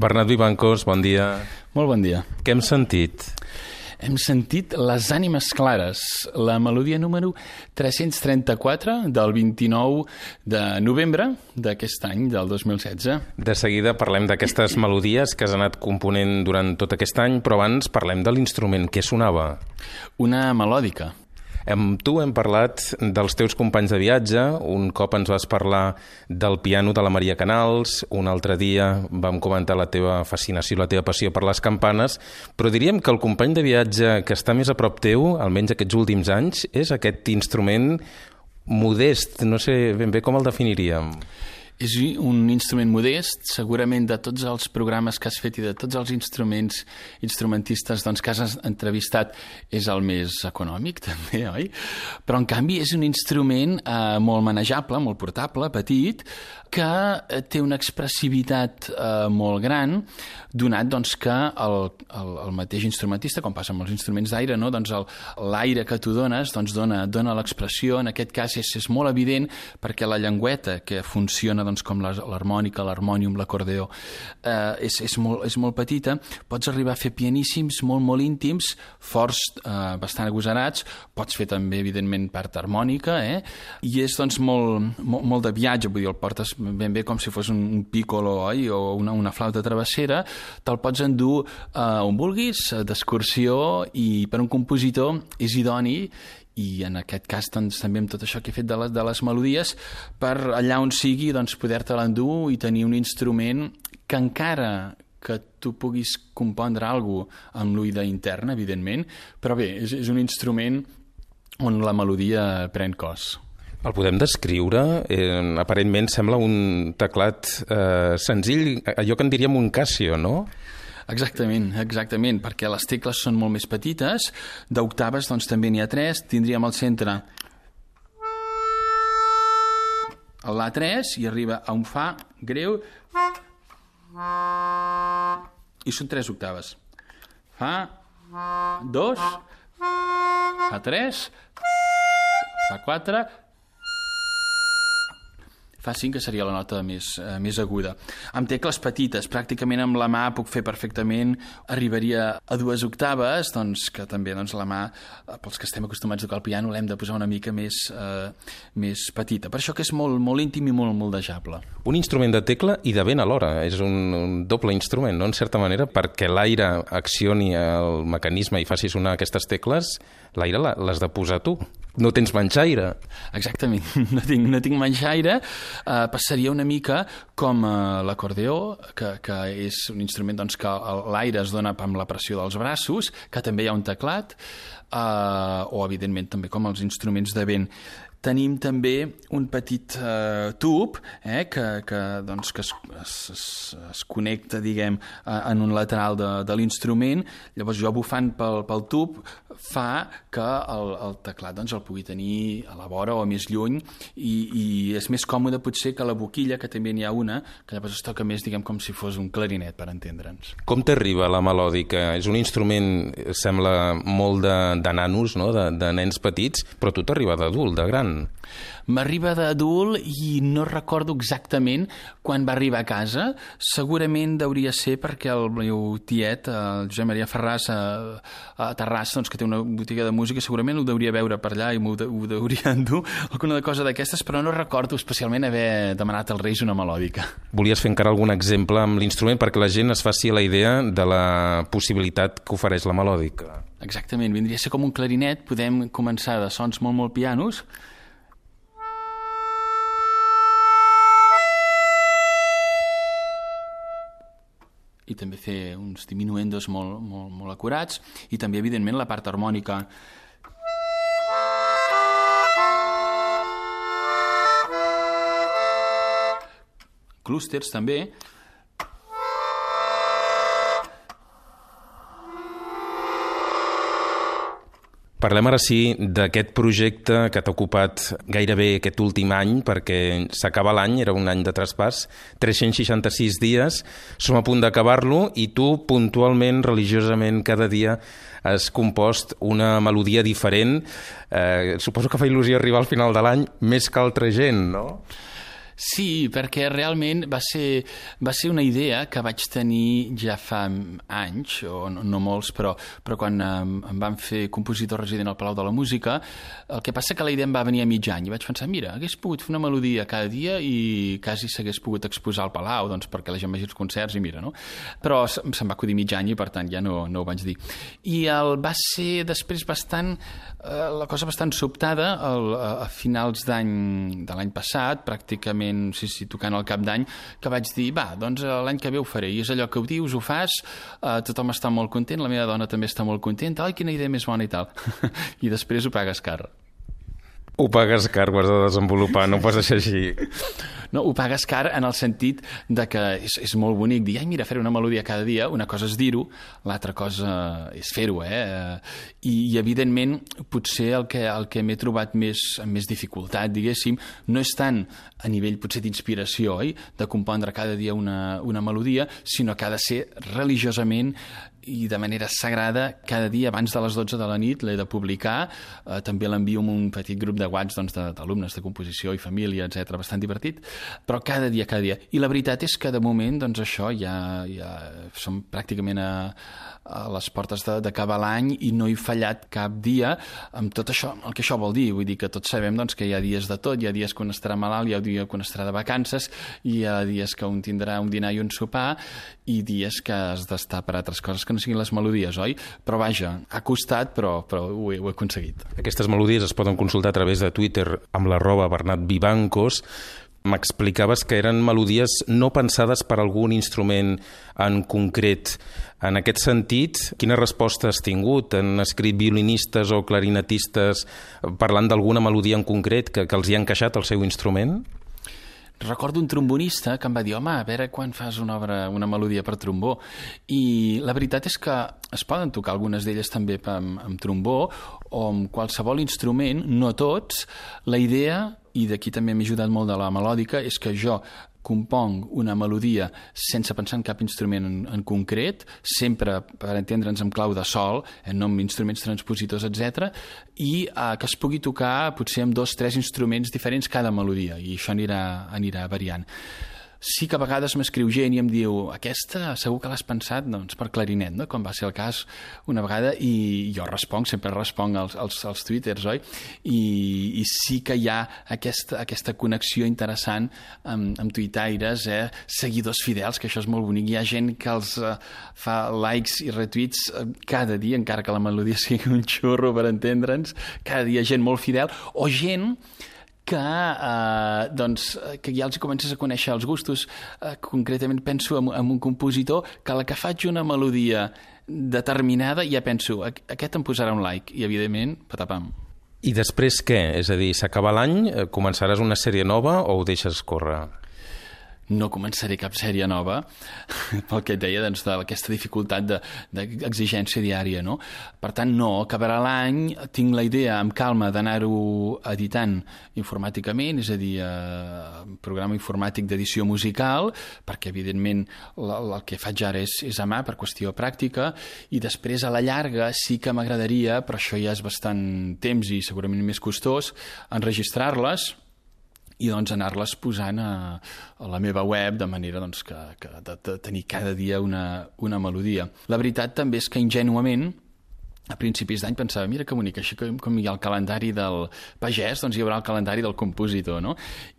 Bernat Vivancos, bon dia. Molt bon dia. Què hem sentit? Hem sentit Les ànimes clares, la melodia número 334 del 29 de novembre d'aquest any, del 2016. De seguida parlem d'aquestes melodies que has anat component durant tot aquest any, però abans parlem de l'instrument. Què sonava? Una melòdica. Amb tu hem parlat dels teus companys de viatge, un cop ens vas parlar del piano de la Maria Canals, un altre dia vam comentar la teva fascinació, la teva passió per les campanes, però diríem que el company de viatge que està més a prop teu, almenys aquests últims anys, és aquest instrument modest, no sé ben bé com el definiríem. És un instrument modest, segurament de tots els programes que has fet i de tots els instruments instrumentistes doncs, que has entrevistat és el més econòmic, també, oi? Però, en canvi, és un instrument eh, molt manejable, molt portable, petit, que eh, té una expressivitat eh, molt gran, donat doncs, que el, el, el mateix instrumentista, com passa amb els instruments d'aire, no? doncs l'aire que tu dones doncs, dona, dona l'expressió, en aquest cas és, és molt evident perquè la llengüeta que funciona doncs, com l'harmònica, l'harmònium, l'acordeó, eh, és, és, molt, és molt petita, pots arribar a fer pianíssims molt, molt íntims, forts, eh, bastant agosarats, pots fer també, evidentment, part harmònica, eh? i és doncs, molt, molt, molt de viatge, vull dir, el portes ben bé com si fos un piccolo oi? o una, una flauta travessera, te'l pots endur eh, on vulguis, d'excursió, i per un compositor és idoni i en aquest cas doncs, també amb tot això que he fet de les, de les melodies, per allà on sigui doncs, poder-te l'endur i tenir un instrument que encara que tu puguis compondre alguna cosa amb l'oïda interna, evidentment, però bé, és, és un instrument on la melodia pren cos. El podem descriure? Eh, aparentment sembla un teclat eh, senzill, allò que en diríem un Casio, no? Exactament, exactament, perquè les tecles són molt més petites, d'octaves doncs també n'hi ha tres, tindríem al centre l'A3 i arriba a un Fa greu. I són tres octaves. Fa, dos, Fa tres, Fa quatre, fa 5, que seria la nota més, eh, més aguda. Amb tecles petites, pràcticament amb la mà puc fer perfectament, arribaria a dues octaves, doncs que també doncs, la mà, eh, pels que estem acostumats a tocar el piano, l'hem de posar una mica més, eh, més petita. Per això que és molt, molt íntim i molt moldejable. Un instrument de tecla i de vent alhora, és un, un doble instrument, no?, en certa manera, perquè l'aire accioni el mecanisme i faci sonar aquestes tecles, l'aire l'has de posar tu no tens manxaire. Exactament, no tinc, no tinc manxaire. Uh, passaria una mica com uh, l'acordeó, que, que és un instrument doncs, que l'aire es dona amb la pressió dels braços, que també hi ha un teclat, uh, o evidentment també com els instruments de vent tenim també un petit eh, tub eh, que, que, doncs, que es, es, es connecta diguem, en un lateral de, de l'instrument. Llavors jo bufant pel, pel tub fa que el, el teclat doncs, el pugui tenir a la vora o més lluny i, i és més còmode potser que la boquilla, que també n'hi ha una, que llavors es toca més diguem, com si fos un clarinet, per entendre'ns. Com t'arriba la melòdica? És un instrument, sembla, molt de, de nanos, no? de, de nens petits, però tu t'arriba d'adult, de gran. M'arriba d'adult i no recordo exactament quan va arribar a casa. Segurament hauria ser perquè el meu tiet, el Josep Maria Ferràs, a, a Terrassa, doncs, que té una botiga de música, segurament ho deuria veure per allà i m'ho de, deuria endur, alguna cosa d'aquestes, però no recordo especialment haver demanat als Reis una melòdica. Volies fer encara algun exemple amb l'instrument perquè la gent es faci la idea de la possibilitat que ofereix la melòdica. Exactament, vindria a ser com un clarinet, podem començar de sons molt, molt pianos, i també fer uns diminuendos molt, molt, molt acurats i també, evidentment, la part harmònica. Clústers també Parlem ara sí d'aquest projecte que t'ha ocupat gairebé aquest últim any, perquè s'acaba l'any, era un any de traspàs, 366 dies, som a punt d'acabar-lo i tu puntualment, religiosament, cada dia has compost una melodia diferent. Eh, suposo que fa il·lusió arribar al final de l'any més que altra gent, no? Sí, perquè realment va ser, va ser una idea que vaig tenir ja fa anys, o no, no molts, però, però quan em, em van fer compositor resident al Palau de la Música, el que passa que la idea em va venir a mig any i vaig pensar, mira, hagués pogut fer una melodia cada dia i quasi s'hagués pogut exposar al Palau, doncs perquè la gent vegi els concerts i mira, no? Però se'm va acudir mig any i per tant ja no, no ho vaig dir. I el va ser després bastant, eh, la cosa bastant sobtada, el, a finals d'any de l'any passat, pràcticament, sí, sí, tocant al cap d'any, que vaig dir, va, doncs eh, l'any que ve ho faré. I és allò que ho dius, ho fas, eh, tothom està molt content, la meva dona també està molt contenta, ai, quina idea més bona i tal. I després ho pagues car. Ho pagues car, ho has de desenvolupar, no ho pots deixar així. No, ho pagues car en el sentit de que és, és molt bonic dir, ai, mira, fer una melodia cada dia, una cosa és dir-ho, l'altra cosa és fer-ho, eh? I, I, evidentment, potser el que, el que m'he trobat més, amb més dificultat, diguéssim, no és tant a nivell, potser, d'inspiració, oi?, de compondre cada dia una, una melodia, sinó que ha de ser religiosament i de manera sagrada cada dia abans de les 12 de la nit l'he de publicar. Eh, també l'envio amb un petit grup de whats doncs, d'alumnes de, de composició i família, etc bastant divertit, però cada dia, cada dia. I la veritat és que de moment doncs això ja, ja som pràcticament a, a les portes d'acabar l'any i no he fallat cap dia amb tot això, el que això vol dir. Vull dir que tots sabem doncs, que hi ha dies de tot. Hi ha dies que un estarà malalt, hi ha dies que un estarà de vacances hi ha dies que un tindrà un dinar i un sopar i dies que has d'estar per altres coses que no siguin les melodies, oi? Però vaja, ha costat, però, però ho, he, ho he aconseguit. Aquestes melodies es poden consultar a través de Twitter amb l'arroba Bernat Vivancos. M'explicaves que eren melodies no pensades per algun instrument en concret. En aquest sentit, quina resposta has tingut? Han escrit violinistes o clarinetistes parlant d'alguna melodia en concret que, que els hi ha encaixat el seu instrument? Recordo un trombonista que em va dir home, a veure quan fas una obra, una melodia per trombó. I la veritat és que es poden tocar algunes d'elles també amb, amb trombó o amb qualsevol instrument, no tots. La idea i d'aquí també m'he ajudat molt de la melòdica, és que jo componc una melodia sense pensar en cap instrument en, en concret, sempre per entendre'ns amb clau de sol, eh, no amb instruments transpositors, etc, i eh, que es pugui tocar potser amb dos, tres instruments diferents cada melodia, i això anirà, anirà variant sí que a vegades m'escriu gent i em diu aquesta segur que l'has pensat doncs, per clarinet, no? com va ser el cas una vegada i jo responc, sempre responc als, als, als twitters, oi? I, i sí que hi ha aquesta, aquesta connexió interessant amb, amb tuitaires, eh? seguidors fidels, que això és molt bonic. Hi ha gent que els uh, fa likes i retweets uh, cada dia, encara que la melodia sigui un xurro per entendre'ns, cada dia gent molt fidel, o gent que, eh, doncs, que ja els comences a conèixer els gustos. Eh, concretament penso en, en un compositor que la que faig una melodia determinada ja penso, aquest em posarà un like, i evidentment, patapam. I després què? És a dir, s'acaba l'any, eh, començaràs una sèrie nova o ho deixes córrer? No començaré cap sèrie nova, pel que et deia doncs, d'aquesta dificultat d'exigència de, diària. No? Per tant, no, acabarà l'any, tinc la idea amb calma d'anar-ho editant informàticament, és a dir, eh, programa informàtic d'edició musical, perquè evidentment el, el que faig ara és, és a mà per qüestió pràctica, i després a la llarga sí que m'agradaria, però això ja és bastant temps i segurament més costós, enregistrar-les, i doncs anar-les posant a, a la meva web de manera doncs, que, que de, de tenir cada dia una, una melodia. La veritat també és que ingenuament a principis d'any pensava, mira que bonic, així com, com hi ha el calendari del pagès, doncs hi haurà el calendari del compositor, no?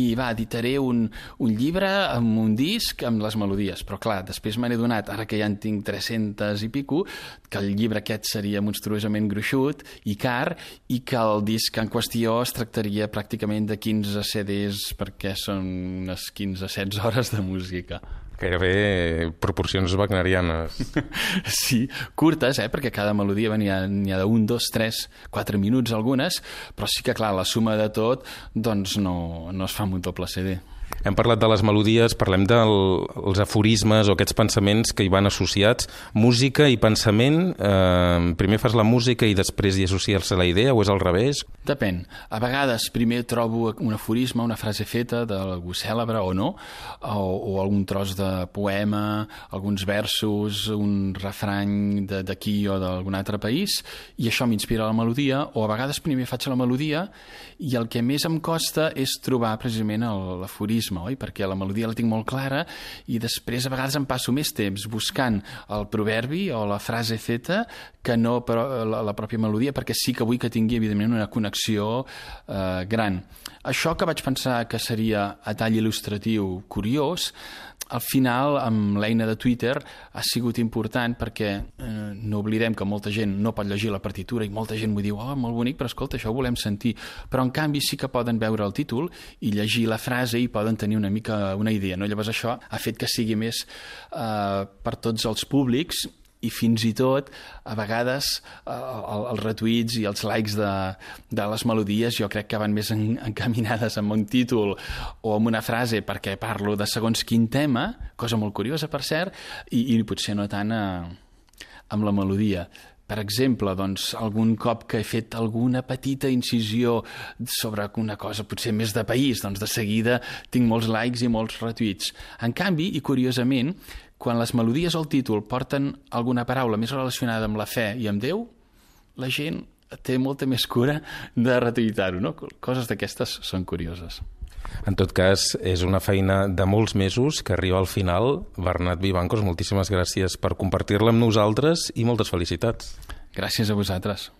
I va, editaré un, un llibre amb un disc amb les melodies, però clar, després me n'he donat, ara que ja en tinc 300 i pico, que el llibre aquest seria monstruosament gruixut i car, i que el disc en qüestió es tractaria pràcticament de 15 CDs perquè són unes 15-16 hores de música. Gairebé proporcions wagnerianes. sí, curtes, eh? perquè cada melodia n'hi ha, ha d'un, dos, tres, quatre minuts algunes, però sí que, clar, la suma de tot doncs no, no es fa amb un doble CD. Hem parlat de les melodies, parlem dels del, aforismes o aquests pensaments que hi van associats. Música i pensament, eh, primer fas la música i després hi associes la idea o és al revés? Depèn. A vegades primer trobo un aforisme, una frase feta d'algú cèlebre o no, o, o algun tros de poema, alguns versos, un refrany d'aquí o d'algun altre país, i això m'inspira la melodia, o a vegades primer faig la melodia i el que més em costa és trobar precisament l'aforisme tecnicisme, oi? Perquè la melodia la tinc molt clara i després a vegades em passo més temps buscant el proverbi o la frase feta que no però, la, la pròpia melodia, perquè sí que vull que tingui, evidentment, una connexió eh, gran. Això que vaig pensar que seria a tall il·lustratiu curiós, al final, amb l'eina de Twitter, ha sigut important perquè eh, no oblidem que molta gent no pot llegir la partitura i molta gent m'ho diu, oh, molt bonic, però escolta, això ho volem sentir. Però, en canvi, sí que poden veure el títol i llegir la frase i poden tenir una mica una idea. No? Llavors, això ha fet que sigui més eh, per tots els públics i fins i tot a vegades eh, els retuits i els likes de, de les melodies jo crec que van més en, encaminades amb un títol o amb una frase perquè parlo de segons quin tema, cosa molt curiosa per cert, i, i potser no tant eh, amb la melodia. Per exemple, doncs, algun cop que he fet alguna petita incisió sobre una cosa potser més de país, doncs de seguida tinc molts likes i molts retuits. En canvi, i curiosament, quan les melodies o el títol porten alguna paraula més relacionada amb la fe i amb Déu, la gent té molta més cura de retuitar-ho, no? Coses d'aquestes són curioses. En tot cas, és una feina de molts mesos que arriba al final. Bernat Vivancos, moltíssimes gràcies per compartir-la amb nosaltres i moltes felicitats. Gràcies a vosaltres.